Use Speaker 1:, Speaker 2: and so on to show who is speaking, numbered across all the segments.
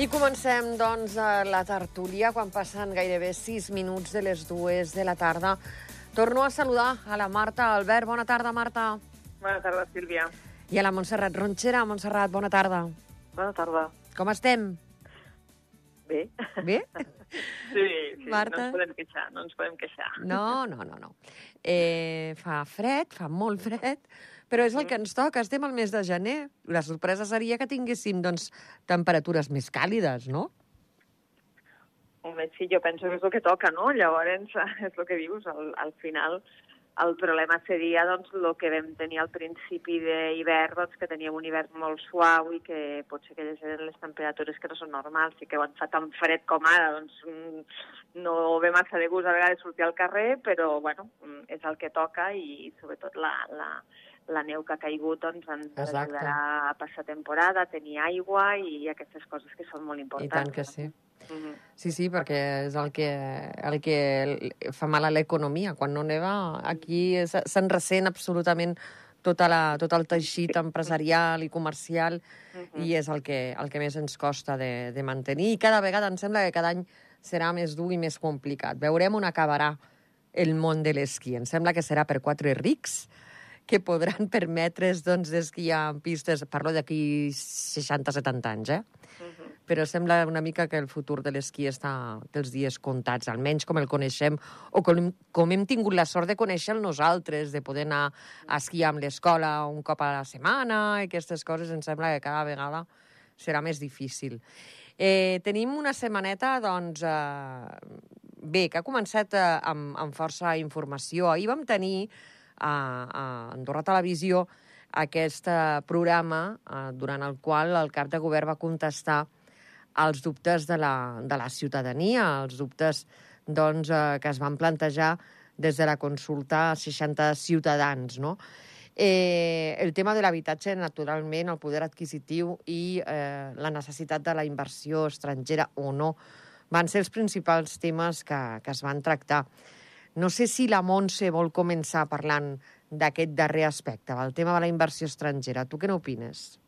Speaker 1: I comencem, doncs, la tertúlia, quan passen gairebé 6 minuts de les dues de la tarda. Torno a saludar a la Marta Albert. Bona tarda, Marta.
Speaker 2: Bona tarda, Sílvia.
Speaker 1: I a la Montserrat Ronxera. Montserrat, bona tarda.
Speaker 2: Bona tarda.
Speaker 1: Com estem?
Speaker 2: Bé.
Speaker 1: Bé?
Speaker 2: Sí, sí
Speaker 1: Marta?
Speaker 2: no ens podem queixar, no ens podem queixar.
Speaker 1: No, no, no, no. Eh, fa fred, fa molt fred, però és el que ens toca, estem al mes de gener. La sorpresa seria que tinguéssim, doncs, temperatures més càlides, no?
Speaker 2: Home, sí, jo penso que és el que toca, no? Llavors, és el que dius, al, al final el problema seria doncs, el que vam tenir al principi d'hivern, doncs, que teníem un hivern molt suau i que potser que eren les temperatures que no són normals i que quan fa tan fred com ara doncs, mm, no ve massa de gust a vegades sortir al carrer, però bueno, mm, és el que toca i sobretot la, la, la neu que ha caigut doncs, ens
Speaker 1: Exacte.
Speaker 2: ajudarà a passar temporada, a tenir aigua i aquestes coses que són molt
Speaker 1: I
Speaker 2: importants.
Speaker 1: tant que sí.
Speaker 2: Mhm.
Speaker 1: Sí, sí, perquè és el que, el que fa mal a l'economia. Quan no neva, aquí se- se'n ressent absolutament tota la, tot el teixit empresarial i comercial
Speaker 2: Mhm.
Speaker 1: i és el que, el que més ens costa de, de mantenir. I cada vegada em sembla que cada any serà més dur i més complicat. Veurem on acabarà el món de l'esquí. Em sembla que serà per quatre rics que podran permetre's doncs, d'esquiar en pistes, parlo d'aquí 60-70 anys, eh?
Speaker 2: Mhm.
Speaker 1: però sembla una mica que el futur de l'esquí està dels dies comptats, almenys com el coneixem, o com, com hem tingut la sort de conèixer nosaltres, de poder anar a esquiar amb l'escola un cop a la setmana, i aquestes coses, em sembla que cada vegada serà més difícil. Eh, tenim una setmaneta, doncs, eh, bé, que ha començat eh, amb, amb força informació. Ahir vam tenir a, a Andorra Televisió aquest eh, programa eh, durant el qual el cap de govern va contestar als dubtes de la, de la ciutadania, els dubtes doncs, eh, que es van plantejar des de la consulta a 60 ciutadans. No? Eh, el tema de l'habitatge, naturalment, el poder adquisitiu i eh, la necessitat de la inversió estrangera o no van ser els principals temes que, que es van tractar. No sé si la Montse vol començar parlant d'aquest darrer aspecte, del tema de la inversió estrangera. Tu què n'opines?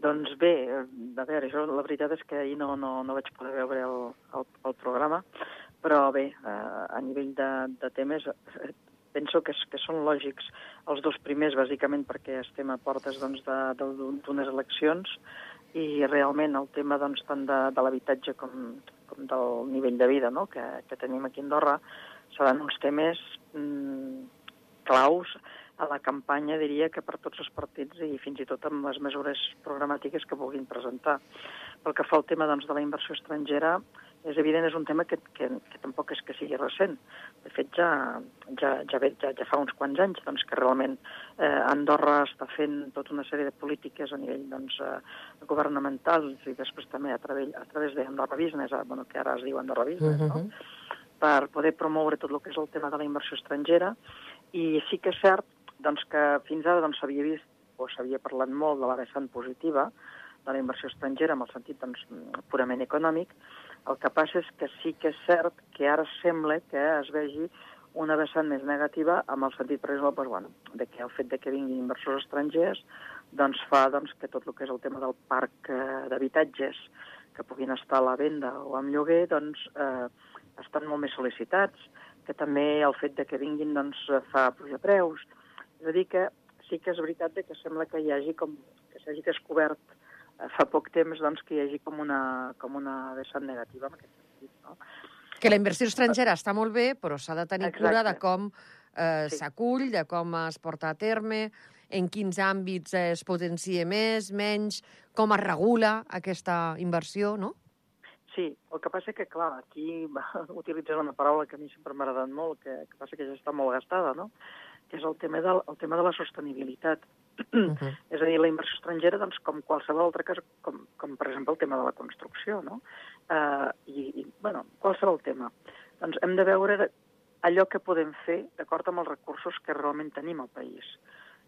Speaker 3: Doncs bé, eh, a veure, jo la veritat és que ahir no, no, no vaig poder veure el, el, el programa, però bé, eh, a nivell de, de temes eh, penso que, que són lògics els dos primers, bàsicament perquè estem a portes doncs, de- de- d'unes eleccions i realment el tema doncs, tant de, de l'habitatge com, com del nivell de vida no? que, que tenim aquí a Andorra seran uns temes mm, claus a la campanya, diria que per tots els partits i fins i tot amb les mesures programàtiques que vulguin presentar. Pel que fa al tema doncs, de la inversió estrangera, és evident, és un tema que, que, que tampoc és que sigui recent. De fet, ja, ja, ja, ve, ja, ja fa uns quants anys doncs, que realment eh, Andorra està fent tota una sèrie de polítiques a nivell doncs, eh, governamental i després també a través, a través d'Andorra Business, eh, bueno, que ara es diu Andorra Business, no? Per poder promoure tot el que és el tema de la inversió estrangera i sí que és cert doncs, que fins ara doncs, s'havia vist o s'havia parlat molt de la vessant positiva de la inversió estrangera en el sentit doncs, purament econòmic. El que passa és que sí que és cert que ara sembla que es vegi una vessant més negativa amb el sentit, per exemple, doncs, bueno, de que el fet de que vinguin inversors estrangers doncs, fa doncs, que tot el que és el tema del parc eh, d'habitatges que puguin estar a la venda o amb lloguer, doncs, eh, estan molt més sol·licitats, que també el fet de que vinguin doncs, fa pujar preus. És a dir, que sí que és veritat que sembla que hi hagi com, que s'hagi descobert eh, fa poc temps doncs, que hi hagi com una, com una vessant negativa en aquest sentit. No?
Speaker 1: Que la inversió estrangera està molt bé, però s'ha de tenir
Speaker 3: Exacte.
Speaker 1: cura de com eh,
Speaker 3: Sí.
Speaker 1: s'acull, de com es porta a terme, en quins àmbits eh, es potencia més, menys, com es regula aquesta inversió, no?
Speaker 3: Sí, el que passa que, clar, aquí utilitzen una paraula que a mi sempre m'ha agradat molt, que, que passa que ja està molt gastada, no? que és el tema de, el tema de la sostenibilitat.
Speaker 1: Uh -huh.
Speaker 3: És a dir, la inversió estrangera, doncs, com qualsevol altra cosa, com, com per exemple el tema de la construcció, no? Uh, i, i, bueno, qualsevol tema. Doncs hem de veure allò que podem fer d'acord amb els recursos que realment tenim al país.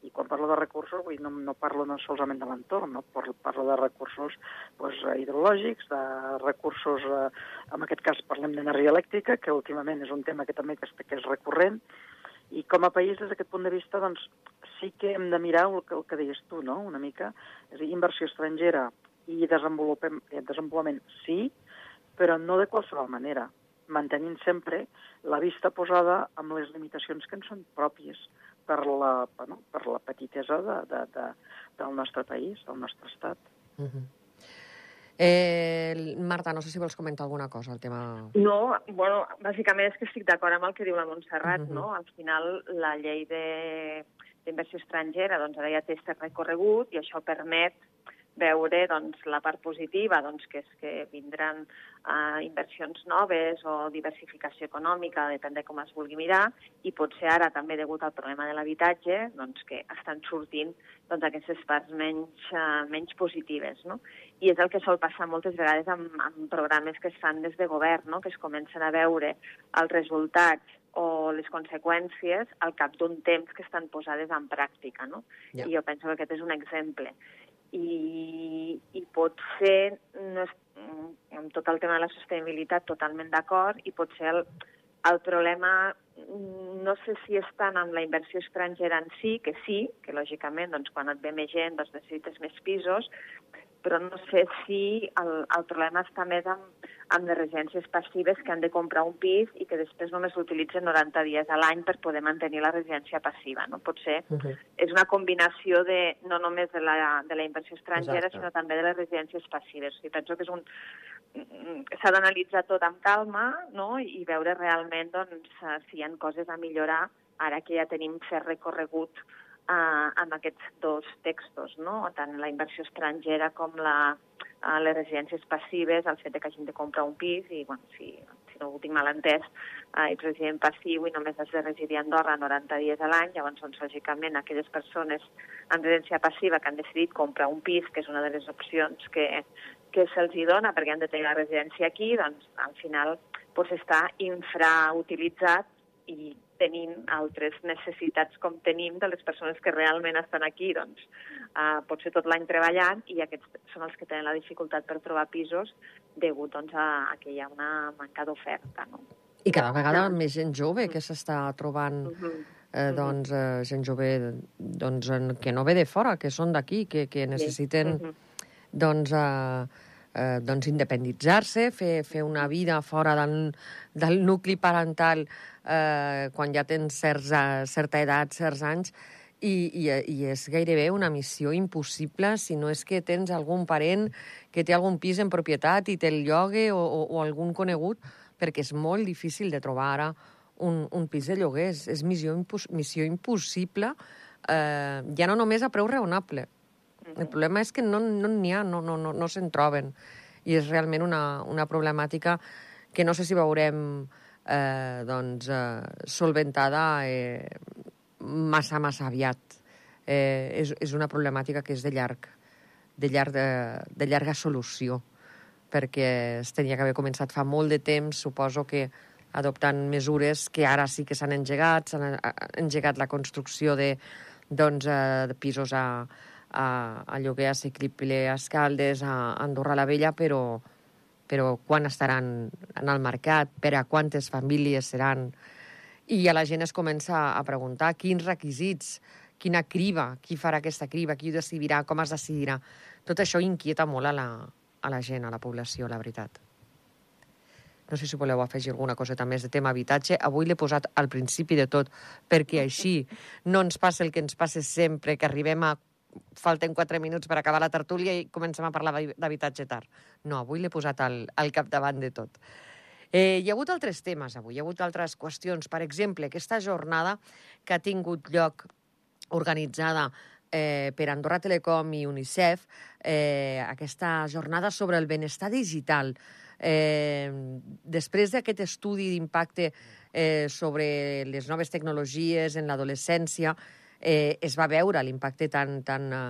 Speaker 3: I quan parlo de recursos, vull, no, no parlo no solament de l'entorn, no? parlo, de recursos doncs, hidrològics, de recursos, eh, en aquest cas parlem d'energia elèctrica, que últimament és un tema que també que, és- que és recurrent, i com a país, des d'aquest punt de vista, doncs, sí que hem de mirar el que, el que deies tu, no?, una mica. És a dir, inversió estrangera i desenvolupem, desenvolupament sí, però no de qualsevol manera, mantenint sempre la vista posada amb les limitacions que en són pròpies per la, bueno, per la petitesa de, de, de, del nostre país, del nostre estat. Uh -huh.
Speaker 1: Eh, Marta, no sé si vols comentar alguna cosa al tema...
Speaker 2: No, bueno, bàsicament és que estic d'acord amb el que diu la Montserrat, uh -huh. no? Al final, la llei d'inversió estrangera doncs, ara ja té aquest recorregut i això permet veure doncs, la part positiva, doncs, que és que vindran uh, inversions noves o diversificació econòmica, depèn de com es vulgui mirar, i potser ara també degut al problema de l'habitatge, doncs, que estan sortint doncs, aquestes parts menys, uh, menys positives. No? I és el que sol passar moltes vegades amb, amb programes que es fan des de govern, no? que es comencen a veure els resultats o les conseqüències al cap d'un temps que estan posades en pràctica. No? Ja. I jo penso que aquest és un exemple i, i pot ser, no és, amb tot el tema de la sostenibilitat, totalment d'acord, i pot ser el, el problema, no sé si és tant amb la inversió estrangera en si, que sí, que lògicament doncs, quan et ve més gent doncs, necessites més pisos, però no sé si el, el problema està més amb, amb les residències passives que han de comprar un pis i que després només l'utilitzen 90 dies a l'any per poder mantenir la residència passiva. No? Potser uh -huh. és una combinació de, no només de la, de la inversió estrangera, Exacte. sinó també de les residències passives. O sigui, penso que és un, s'ha d'analitzar tot amb calma no? i veure realment doncs, si hi ha coses a millorar ara que ja tenim fer recorregut eh, amb aquests dos textos, no? tant la inversió estrangera com la, eh, les residències passives, el fet de que hagin de comprar un pis, i bueno, si, si no ho tinc mal entès, eh, ets resident passiu i només has de residir a Andorra 90 dies a l'any, llavors, doncs, lògicament, aquelles persones en residència passiva que han decidit comprar un pis, que és una de les opcions que, que se'ls dona perquè han de tenir la residència aquí, doncs, al final, doncs, està infrautilitzat i tenim altres necessitats com tenim de les persones que realment estan aquí, doncs uh, pot ser tot l'any treballant i aquests són els que tenen la dificultat per trobar pisos degut doncs, a, a que hi ha una manca d'oferta. No?
Speaker 1: I cada vegada sí. més gent jove que s'està trobant uh -huh. eh, doncs, eh, gent jove doncs, que no ve de fora, que són d'aquí, que, que necessiten uh -huh. doncs, eh, eh, doncs independitzar-se, fer, fer una vida fora del, del nucli parental eh, quan ja tens certs, certa edat, certs anys, i, i, i és gairebé una missió impossible si no és que tens algun parent que té algun pis en propietat i te'l llogue o, o, o algun conegut, perquè és molt difícil de trobar ara un, un pis de lloguer. És, és missió, impos, missió impossible, eh, ja no només a preu raonable. El problema és que no n'hi no ha, no, no, no, no se'n troben. I és realment una, una problemàtica que no sé si veurem eh, doncs, eh, solventada eh, massa, massa aviat. Eh, és, és una problemàtica que és de llarg, de, llarg de, de llarga solució, perquè es tenia que haver començat fa molt de temps, suposo que adoptant mesures que ara sí que s'han engegat, s'han engegat la construcció de, doncs, eh, de pisos a, a, a lloguer a Cicliple, a Escaldes, a Andorra la Vella, però, però quan estaran en el mercat, per a quantes famílies seran. I a la gent es comença a preguntar quins requisits, quina criba, qui farà aquesta criba, qui ho decidirà, com es decidirà. Tot això inquieta molt a la, a la gent, a la població, la veritat. No sé si voleu afegir alguna coseta més de tema habitatge. Avui l'he posat al principi de tot, perquè així no ens passa el que ens passa sempre, que arribem a falten quatre minuts per acabar la tertúlia i comencem a parlar d'habitatge tard. No, avui l'he posat al, al capdavant de tot. Eh, hi ha hagut altres temes avui, hi ha hagut altres qüestions. Per exemple, aquesta jornada que ha tingut lloc organitzada eh, per Andorra Telecom i UNICEF, eh, aquesta jornada sobre el benestar digital. Eh, després d'aquest estudi d'impacte eh, sobre les noves tecnologies en l'adolescència, eh, es va veure l'impacte tan, tan eh,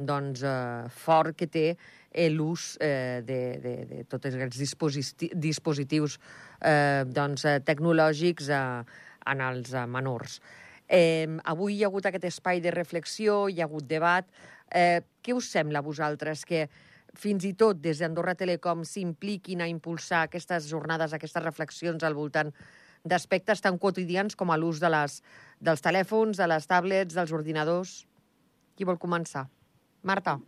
Speaker 1: doncs, eh, fort que té eh, l'ús eh, de, de, de tots aquests dispositius, dispositius eh, doncs, eh, tecnològics eh, en els eh, menors. Eh, avui hi ha hagut aquest espai de reflexió, hi ha hagut debat. Eh, què us sembla a vosaltres que fins i tot des d'Andorra Telecom s'impliquin a impulsar aquestes jornades, aquestes reflexions al voltant d'aspectes tan quotidians com a l'ús de les, dels telèfons, de les tablets, dels ordinadors. Qui vol començar? Marta.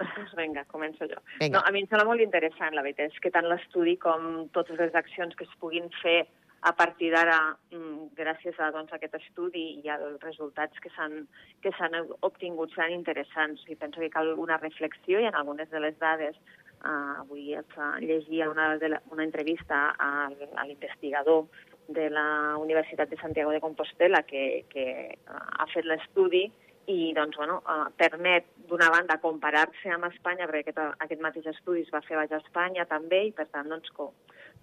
Speaker 2: Doncs vinga, començo jo.
Speaker 1: Vinga.
Speaker 2: No, a mi em sembla molt interessant, la veritat, és que tant l'estudi com totes les accions que es puguin fer a partir d'ara, mm, gràcies a doncs, aquest estudi i als resultats que s'han que s'han obtingut seran interessants. I penso que cal una reflexió i en algunes de les dades uh, avui llegia una, de la, una entrevista a, a l'investigador de la Universitat de Santiago de Compostela que, que ha fet l'estudi i doncs, bueno, uh, permet, d'una banda, comparar-se amb Espanya, perquè aquest, aquest mateix estudi es va fer a Espanya també, i per tant doncs, co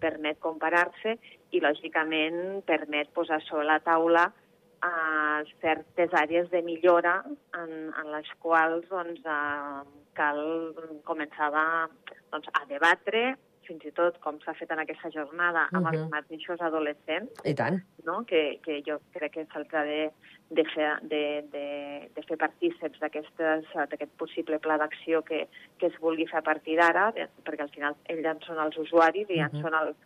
Speaker 2: permet comparar-se i, lògicament, permet posar sobre la taula uh, certes àrees de millora en, en les quals doncs, uh, cal començar a, doncs, a debatre fins i tot com s'ha fet en aquesta jornada amb uh -huh. els mateixos adolescents.
Speaker 1: I tant.
Speaker 2: No? Que, que jo crec que se'ls ha de, de, fer, de, de, de fer partíceps d'aquest possible pla d'acció que, que es vulgui fer a partir d'ara, perquè al final ells ja són els usuaris i ja uh -huh. són els,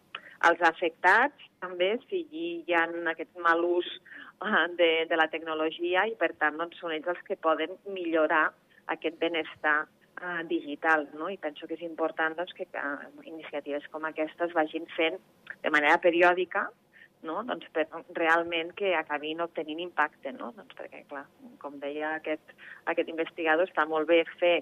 Speaker 2: els afectats, també, si hi ha aquest mal ús uh, de, de la tecnologia i, per tant, doncs, són ells els que poden millorar aquest benestar uh, digital, no? I penso que és important doncs, que uh, iniciatives com aquestes vagin fent de manera periòdica no? doncs per realment que acabin obtenint impacte, no? doncs perquè, clar, com deia aquest, aquest investigador, està molt bé fer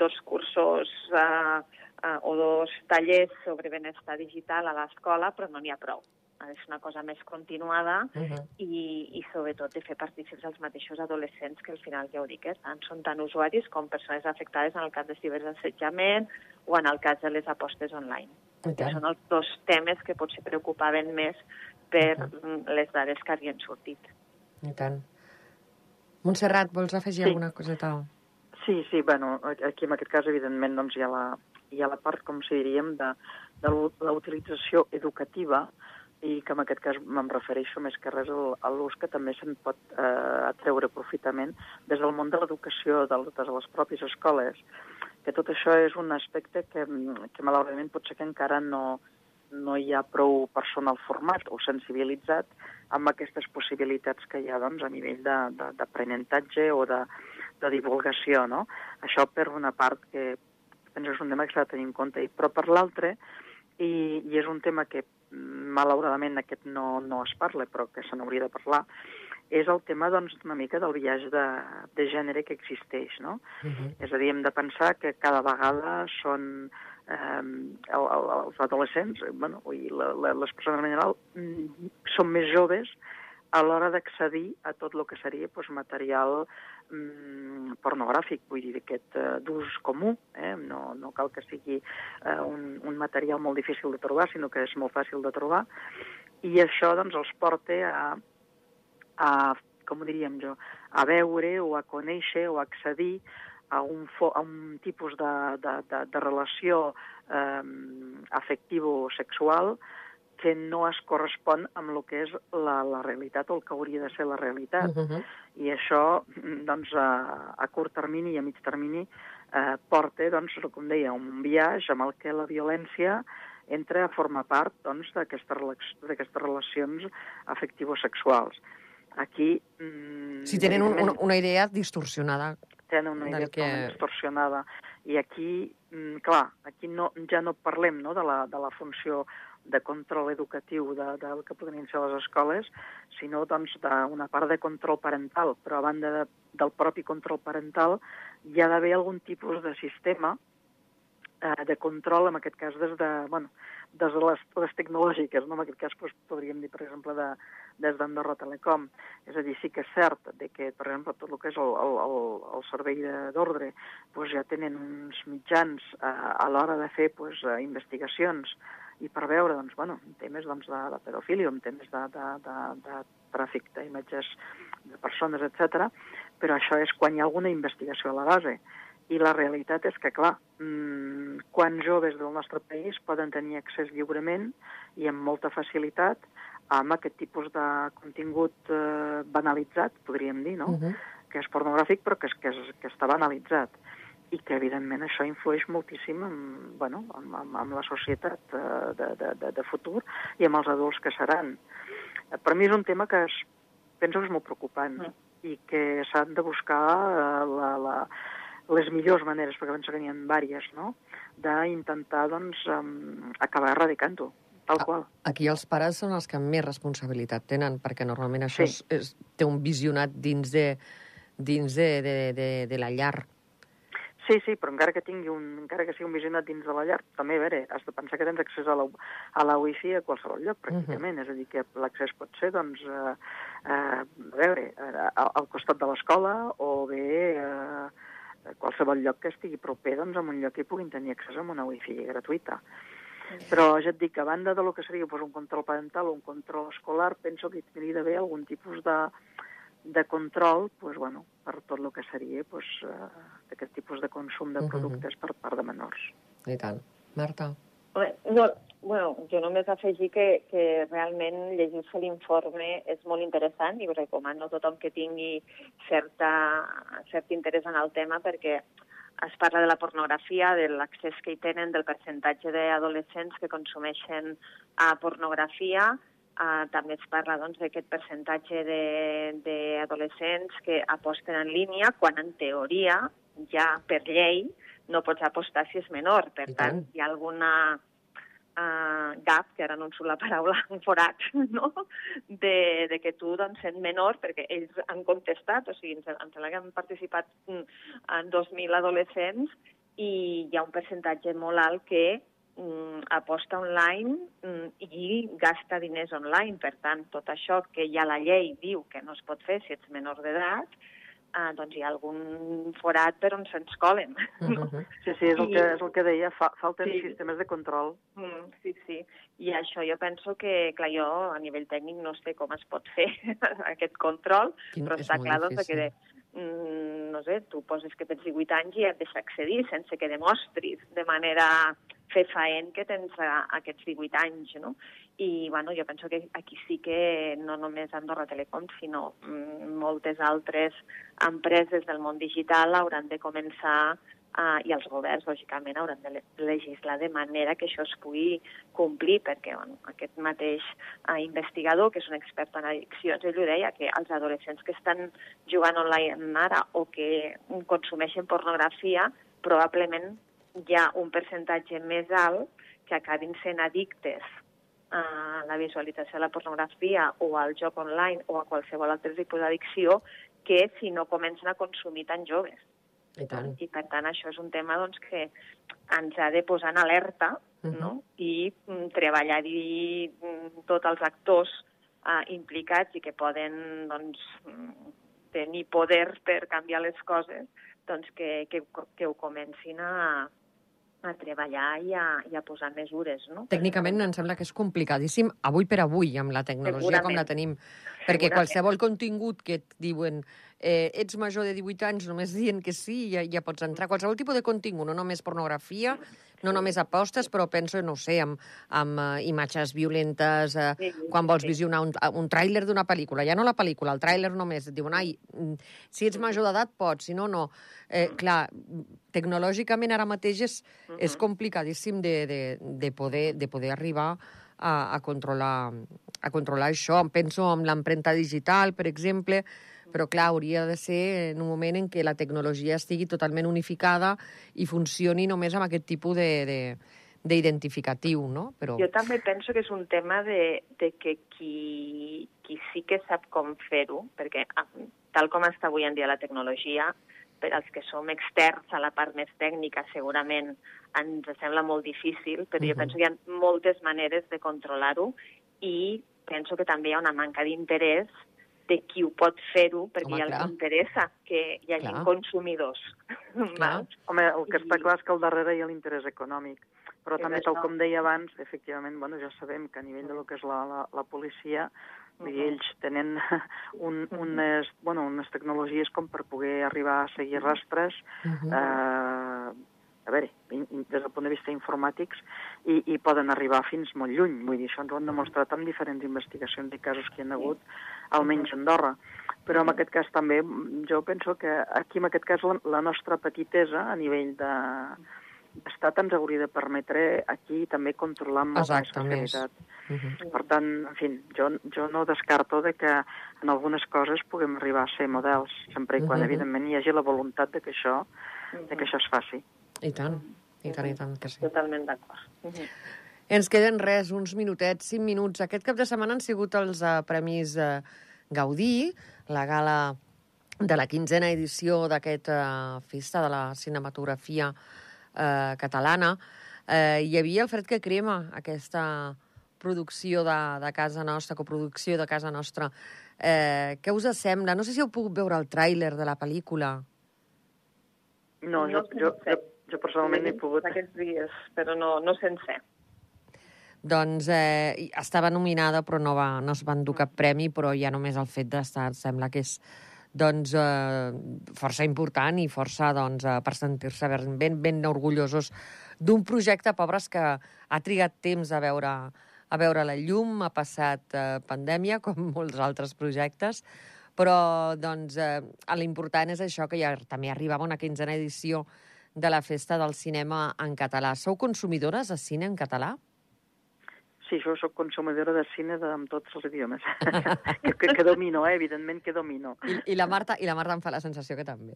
Speaker 2: dos cursos uh, uh, o dos tallers sobre benestar digital a l'escola, però no n'hi ha prou és una cosa més continuada uh -huh. i, i sobretot de fer partícips els mateixos adolescents que al final, ja ho dic, eh, tant, són tant usuaris com persones afectades en el cas de ciberassetjament o en el cas de les apostes online. Que són els dos temes que potser preocupaven més per uh -huh. les dades que havien sortit.
Speaker 1: I tant. Montserrat, vols afegir sí. alguna coseta?
Speaker 3: Sí, sí, bueno, aquí en aquest cas, evidentment, doncs, hi, ha la, hi ha la part, com si diríem, de, de la utilització educativa i que en aquest cas me'n refereixo més que res a l'ús que també se'n pot eh, atreure profitament des del món de l'educació, de, de les pròpies escoles, que tot això és un aspecte que, que malauradament potser que encara no, no hi ha prou personal format o sensibilitzat amb aquestes possibilitats que hi ha doncs, a nivell d'aprenentatge o de, de divulgació. No? Això per una part que penso és un tema que s'ha de tenir en compte, però per l'altra, i, i és un tema que malauradament aquest no, no es parla, però que se n'hauria de parlar, és el tema doncs, una mica del viatge de, de gènere que existeix. No? Uh -huh. És a dir, hem de pensar que cada vegada són eh, el, el, els adolescents, bueno, i la, la, les persones en general, mm, són més joves a l'hora d'accedir a tot el que seria doncs, material mm, pornogràfic, vull dir, aquest uh, d'ús comú. Eh? No, no cal que sigui uh, un, un material molt difícil de trobar, sinó que és molt fàcil de trobar. I això doncs, els porta a, a com ho diríem jo, a veure o a conèixer o a accedir a un, fo a un tipus de, de, de, de relació eh, afectivo-sexual que no es correspon amb el que és la, la realitat o el que hauria de ser la realitat. Uh -huh. I això, doncs, a, a curt termini i a mig termini eh, porta, doncs, com deia, un viatge amb el que la violència entra a formar part doncs, d'aquestes relacions afectivo-sexuals. Aquí...
Speaker 1: Mm, si tenen un, un, una idea distorsionada.
Speaker 3: Tenen una idea que... distorsionada. I aquí, mm, clar, aquí no, ja no parlem no, de, la, de la funció de control educatiu de, del que podrien ser les escoles, sinó doncs, d'una part de control parental. Però a banda de, del propi control parental hi ha d'haver algun tipus de sistema eh, de control, en aquest cas des de, bueno, des de les, les tecnològiques, no? en aquest cas doncs, podríem dir, per exemple, de, des d'Andorra Telecom. És a dir, sí que és cert de que, per exemple, tot el que és el, el, el servei d'ordre doncs, ja tenen uns mitjans eh, a l'hora de fer doncs, investigacions i per veure doncs, bueno, temes doncs, de, de pedofília, temes de, de, de, de tràfic d'imatges de persones, etc. però això és quan hi ha alguna investigació a la base. I la realitat és que, clar, mmm, quants joves del nostre país poden tenir accés lliurement i amb molta facilitat amb aquest tipus de contingut eh, banalitzat, podríem dir, no? Uh -huh. que és pornogràfic però que, és, que, és, que està banalitzat i que, evidentment, això influeix moltíssim en, bueno, en, en, en la societat eh, de, de, de, de futur i amb els adults que seran. Per mi és un tema que es, penso que és molt preocupant mm. i que s'han de buscar eh, la, la, les millors maneres, perquè penso que n'hi ha diverses, no?, d'intentar, doncs, acabar erradicant-ho, tal qual.
Speaker 1: Aquí els pares són els que més responsabilitat tenen, perquè normalment això
Speaker 3: Sí.
Speaker 1: és, és, té un visionat dins de, dins de, de, de, de la llar.
Speaker 3: Sí, sí, però encara que tingui un, encara que sigui un visionat dins de la llar, també, a veure, has de pensar que tens accés a la, a la wifi a qualsevol lloc, pràcticament. Uh -huh. És a dir, que l'accés pot ser, doncs, eh, eh, a veure, eh, al, al costat de l'escola o bé eh, a qualsevol lloc que estigui proper, doncs, a un lloc que puguin tenir accés a una wifi gratuïta. Però ja et dic que a banda de lo que seria doncs, un control parental o un control escolar, penso que hi hauria d'haver algun tipus de, de control pues, bueno, per tot el que seria pues, uh, aquest tipus de consum de
Speaker 1: Mhm.
Speaker 3: productes per part de menors.
Speaker 1: I tant. Marta?
Speaker 2: Home, No, bueno, jo només afegir que, que realment llegir-se l'informe és molt interessant i ho recomano a tothom que tingui certa, cert interès en el tema perquè es parla de la pornografia, de l'accés que hi tenen, del percentatge d'adolescents que consumeixen uh, pornografia, Uh, també es parla doncs, d'aquest percentatge de- d'adolescents que aposten en línia, quan en teoria ja per llei no pots apostar si és menor. Per
Speaker 1: I
Speaker 2: tant,
Speaker 1: tant.
Speaker 2: hi ha alguna uh, gap, que ara no em surt la paraula, un forat, no? de, de que tu, doncs, sent menor, perquè ells han contestat, o sigui, em sem- em sembla que han participat mm, en 2.000 adolescents i hi ha un percentatge molt alt que aposta online mm, i gasta diners online. Per tant, tot això que ja la llei diu que no es pot fer si ets menor d'edat, eh, doncs hi ha algun forat per on se'ns colen.
Speaker 1: Uh
Speaker 2: no?
Speaker 1: -huh.
Speaker 3: Sí, sí, és el
Speaker 2: I-
Speaker 3: que, és el que deia, fa, falten
Speaker 2: Sí.
Speaker 3: sistemes de control.
Speaker 2: Mm, sí, sí. I això jo penso que, clar, jo a nivell tècnic no sé com es pot fer aquest control,
Speaker 1: Quin-
Speaker 2: però està clar doncs, que de, mm, no sé, tu poses que tens 18 anys i et deixa accedir sense que demostris de manera fefaent que tens a, aquests 18 anys, no? I, bueno, jo penso que aquí sí que no només Andorra Telecom, sinó mm, moltes altres empreses del món digital hauran de començar Uh, i els governs, lògicament, hauran de le- legislar de manera que això es pugui complir, perquè bueno, aquest mateix uh, investigador, que és un expert en addiccions, ell ho deia, que els adolescents que estan jugant online ara o que consumeixen pornografia, probablement hi ha un percentatge més alt que acabin sent addictes a la visualització de la pornografia o al joc online o a qualsevol altre tipus d'addicció que si no comencen a consumir tan joves.
Speaker 1: I tant.
Speaker 2: I per tant això és un tema doncs, que ens ha de posar en alerta
Speaker 1: Mhm.
Speaker 2: no? i mm, treballar-hi mm, tots els actors uh, implicats i que poden doncs, mm, tenir poder per canviar les coses, doncs que, que, que ho comencin a, a treballar i a, i a posar mesures. No?
Speaker 1: Tècnicament em sembla que és complicadíssim avui per avui amb la tecnologia com la tenim. Perquè qualsevol contingut que et diuen eh, ets major de 18 anys, només dient que sí, ja, ja pots entrar. Qualsevol tipus de contingut, no només pornografia, no només apostes, però penso, no ho sé, amb, amb uh, imatges violentes, uh,
Speaker 2: Sí, sí,
Speaker 1: quan vols
Speaker 2: sí.
Speaker 1: visionar un, un tràiler d'una pel·lícula. Ja no la pel·lícula, el tràiler només. Et diuen, ai, mm, si ets major d'edat pots, si no, no. Eh, clar, tecnològicament ara mateix és, és complicadíssim de, de, de, poder, de poder arribar a, a, controlar, a controlar això. Penso en l'empremta digital, per exemple, però clar, hauria de ser en un moment en què la tecnologia estigui totalment unificada i funcioni només amb aquest tipus de, de, d'identificatiu, no? Però...
Speaker 2: Jo també penso que és un tema de, de que qui, qui sí que sap com fer-ho, perquè ah, tal com està avui en dia la tecnologia, per als que som externs a la part més tècnica segurament ens sembla molt difícil, però jo
Speaker 1: Mhm.
Speaker 2: penso que hi ha moltes maneres de controlar-ho i penso que també hi ha una manca d'interès de qui ho pot fer-ho, perquè
Speaker 1: Home,
Speaker 2: ja
Speaker 1: clar.
Speaker 2: els interessa que hi hagi
Speaker 1: Clar.
Speaker 2: consumidors.
Speaker 1: Clar.
Speaker 3: Home, el que està clar és que al darrere hi ha l'interès econòmic. Però
Speaker 2: És
Speaker 3: també, tal
Speaker 2: això.
Speaker 3: com deia abans, efectivament, bueno, ja sabem que a nivell de lo que és la, la, la policia, dir,
Speaker 2: Mhm.
Speaker 3: ells tenen un, unes, bueno, unes tecnologies com per poder arribar a seguir rastres,
Speaker 1: Mhm.
Speaker 3: eh, a veure, des del punt de vista informàtics, i, i poden arribar fins molt lluny. Vull dir, això ens ho han demostrat amb diferents investigacions i casos que hi ha hagut, almenys a Andorra. Però en aquest cas també, jo penso que aquí en aquest cas la, la nostra petitesa a nivell de, Estat ens hauria de permetre aquí també controlar amb
Speaker 1: Exacte, més.
Speaker 3: facilitat.
Speaker 1: Uh -huh.
Speaker 3: Per tant, en fi, jo, jo no descarto de que en algunes coses puguem arribar a ser models, sempre i quan,
Speaker 1: Mhm.
Speaker 3: evidentment, hi hagi la voluntat de que això, de que això es faci.
Speaker 1: I tant, i tant, i tant que sí.
Speaker 2: Totalment d'acord.
Speaker 1: Ens queden res, uns minutets, cinc minuts. Aquest cap de setmana han sigut els uh, Premis uh, Gaudí, la gala de la quinzena edició d'aquesta uh, festa de la cinematografia uh, catalana. Uh, hi havia el Fred que crema, aquesta producció de, de casa nostra, coproducció de casa nostra. Uh, què us sembla? No sé si heu pogut veure el tràiler de la pel·lícula.
Speaker 3: No, jo, jo, jo, jo personalment no he pogut.
Speaker 2: Aquests dies, però no, no sencer.
Speaker 1: Doncs eh, estava nominada, però no, va, no es va endur cap premi, però ja només el fet d'estar sembla que és doncs, eh, força important i força doncs, eh, per sentir-se ben, ben, ben orgullosos d'un projecte, pobres, que ha trigat temps a veure, a veure la llum, ha passat eh, pandèmia, com molts altres projectes, però doncs, eh, l'important és això, que ja també arribava una quinzena edició de la Festa del Cinema en català. Sou consumidores de cine en català?
Speaker 3: Sí, jo sóc consumidora de cine de, amb tots els idiomes. que, que, que domino, eh? evidentment que domino.
Speaker 1: I, i, la Marta, I la Marta em fa la sensació que també.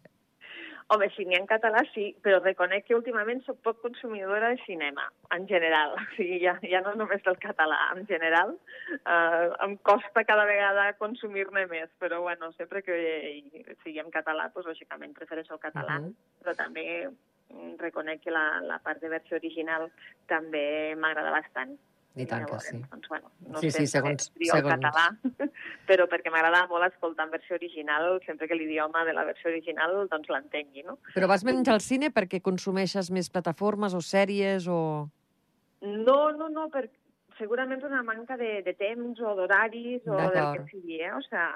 Speaker 2: Home, cine en català sí, però reconec que últimament sóc poc consumidora de cinema, en general. O sigui, ja, ja no només del català, en general. Uh, em costa cada vegada consumir-ne més, però bueno, sempre que sigui en català, doncs lògicament prefereixo el català, uh
Speaker 1: Mhm.
Speaker 2: -huh. però també mm, reconec que la, la part de versió original també m'agrada bastant.
Speaker 1: I tant que
Speaker 2: Llavors,
Speaker 1: sí.
Speaker 2: Doncs, bueno, no
Speaker 1: Sí,
Speaker 2: sé,
Speaker 1: sí, segons- segons.
Speaker 2: català, però perquè m'agrada molt escoltar en versió original, sempre que l'idioma de la versió original doncs l'entengui, no?
Speaker 1: Però vas menys al cine perquè consumeixes més plataformes o sèries o...
Speaker 2: No, no, no, per, segurament una manca de, de temps o d'horaris o del que sigui, eh? O sigui,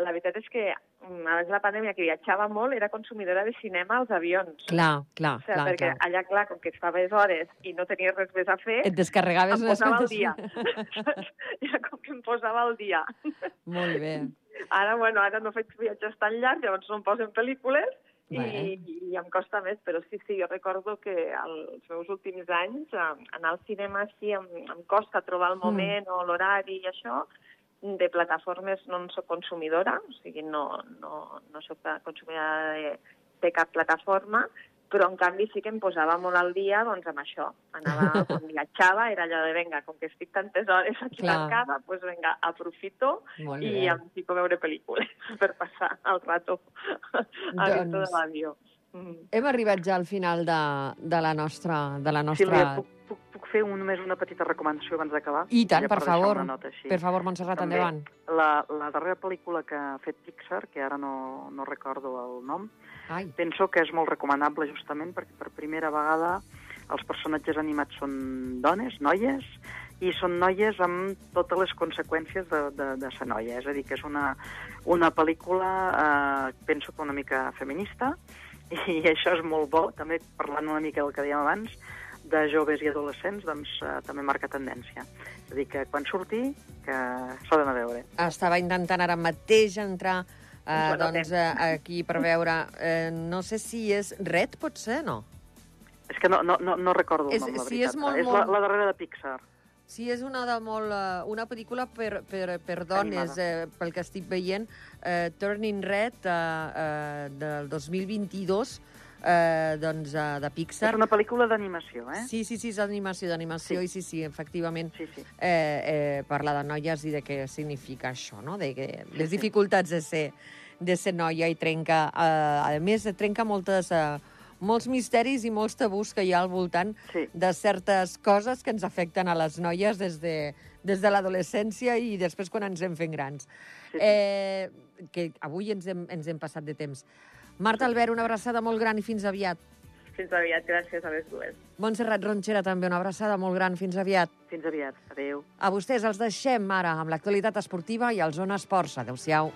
Speaker 2: la veritat és que abans de la pandèmia, que viatjava molt, era consumidora de cinema als avions.
Speaker 1: Clar, clar,
Speaker 2: o sigui,
Speaker 1: clar,
Speaker 2: perquè
Speaker 1: clar.
Speaker 2: allà, clar, com que es faves hores i no tenies res més a fer,
Speaker 1: Et descarregaves
Speaker 2: em posava al dia. Era com que em posava al dia.
Speaker 1: Molt bé.
Speaker 2: Ara, bueno, ara no faig viatges tan llargs, llavors no em posen pel·lícules i, i em costa més, però sí, sí, jo recordo que als meus últims anys eh, anar al cinema sí em, em costa trobar el moment mm. o l'horari i això, de plataformes no en soc consumidora, o sigui, no, no, no soc consumidora de, de cap plataforma, però en canvi sí que em posava molt al dia doncs, amb això. Anava, quan viatjava, era allò de, vinga, com que estic tantes hores aquí
Speaker 1: Clar.
Speaker 2: tancada, doncs vinga, aprofito i em fico a veure pel·lícules per passar el rato a dintre de
Speaker 1: Doncs-
Speaker 2: l'avió. Mm.
Speaker 1: Hem arribat ja al final de, de la nostra... De la nostra...
Speaker 3: Sílvia, puc, puc, puc fer un, només una petita recomanació abans d'acabar?
Speaker 1: I tant, per
Speaker 3: deixar
Speaker 1: favor.
Speaker 3: Nota així.
Speaker 1: Per favor, Montserrat,
Speaker 3: També.
Speaker 1: endavant.
Speaker 3: La, la darrera pel·lícula que ha fet Pixar, que ara no, no recordo el nom,
Speaker 1: Ai,
Speaker 3: penso que és molt recomanable justament perquè per primera vegada els personatges animats són dones, noies, i són noies amb totes les conseqüències de, de, de ser noia. És a dir, que és una, una pel·lícula, eh, penso que una mica feminista, i això és molt bo, també parlant una mica del que dèiem abans, de joves i adolescents, doncs eh, també marca tendència. És a dir, que quan surti, que s'ha d'anar a veure.
Speaker 1: estava intentant ara mateix entrar eh, doncs, eh, aquí per veure... Eh, no sé si és Red, pot ser, no?
Speaker 3: És que no, no, no, no recordo el
Speaker 1: És-
Speaker 3: nom, la
Speaker 1: sí,
Speaker 3: veritat.
Speaker 1: és molt,
Speaker 3: és La, la darrera de Pixar.
Speaker 1: Sí, és una de molt... eh, una pel·lícula per, per, per dones, eh, pel que estic veient, eh, Turning Red, eh, eh, del 2022, eh, doncs, eh, de Pixar.
Speaker 3: És una pel·lícula d'animació, eh?
Speaker 1: Sí, sí, sí, és d'animació, d'animació,
Speaker 3: Sí.
Speaker 1: i sí, sí, efectivament,
Speaker 3: Sí, sí.
Speaker 1: eh, eh, parla de noies i de què significa això, no? De que les dificultats de ser, de ser noia i trenca, eh, a més, trenca moltes, eh, molts misteris i molts tabús que hi ha al voltant
Speaker 3: Sí.
Speaker 1: de certes coses que ens afecten a les noies des de, des de l'adolescència i després quan ens hem fent grans.
Speaker 3: Sí, sí.
Speaker 1: Eh, que avui ens hem, ens hem passat de temps. Marta Albert, una abraçada molt gran i fins aviat.
Speaker 2: Fins aviat, gràcies a les dues.
Speaker 1: Montserrat Ronxera, també una abraçada molt gran. Fins aviat.
Speaker 3: Fins aviat. Adéu.
Speaker 1: A vostès els deixem ara amb l'actualitat esportiva i el Zona Esports. Adéu-siau.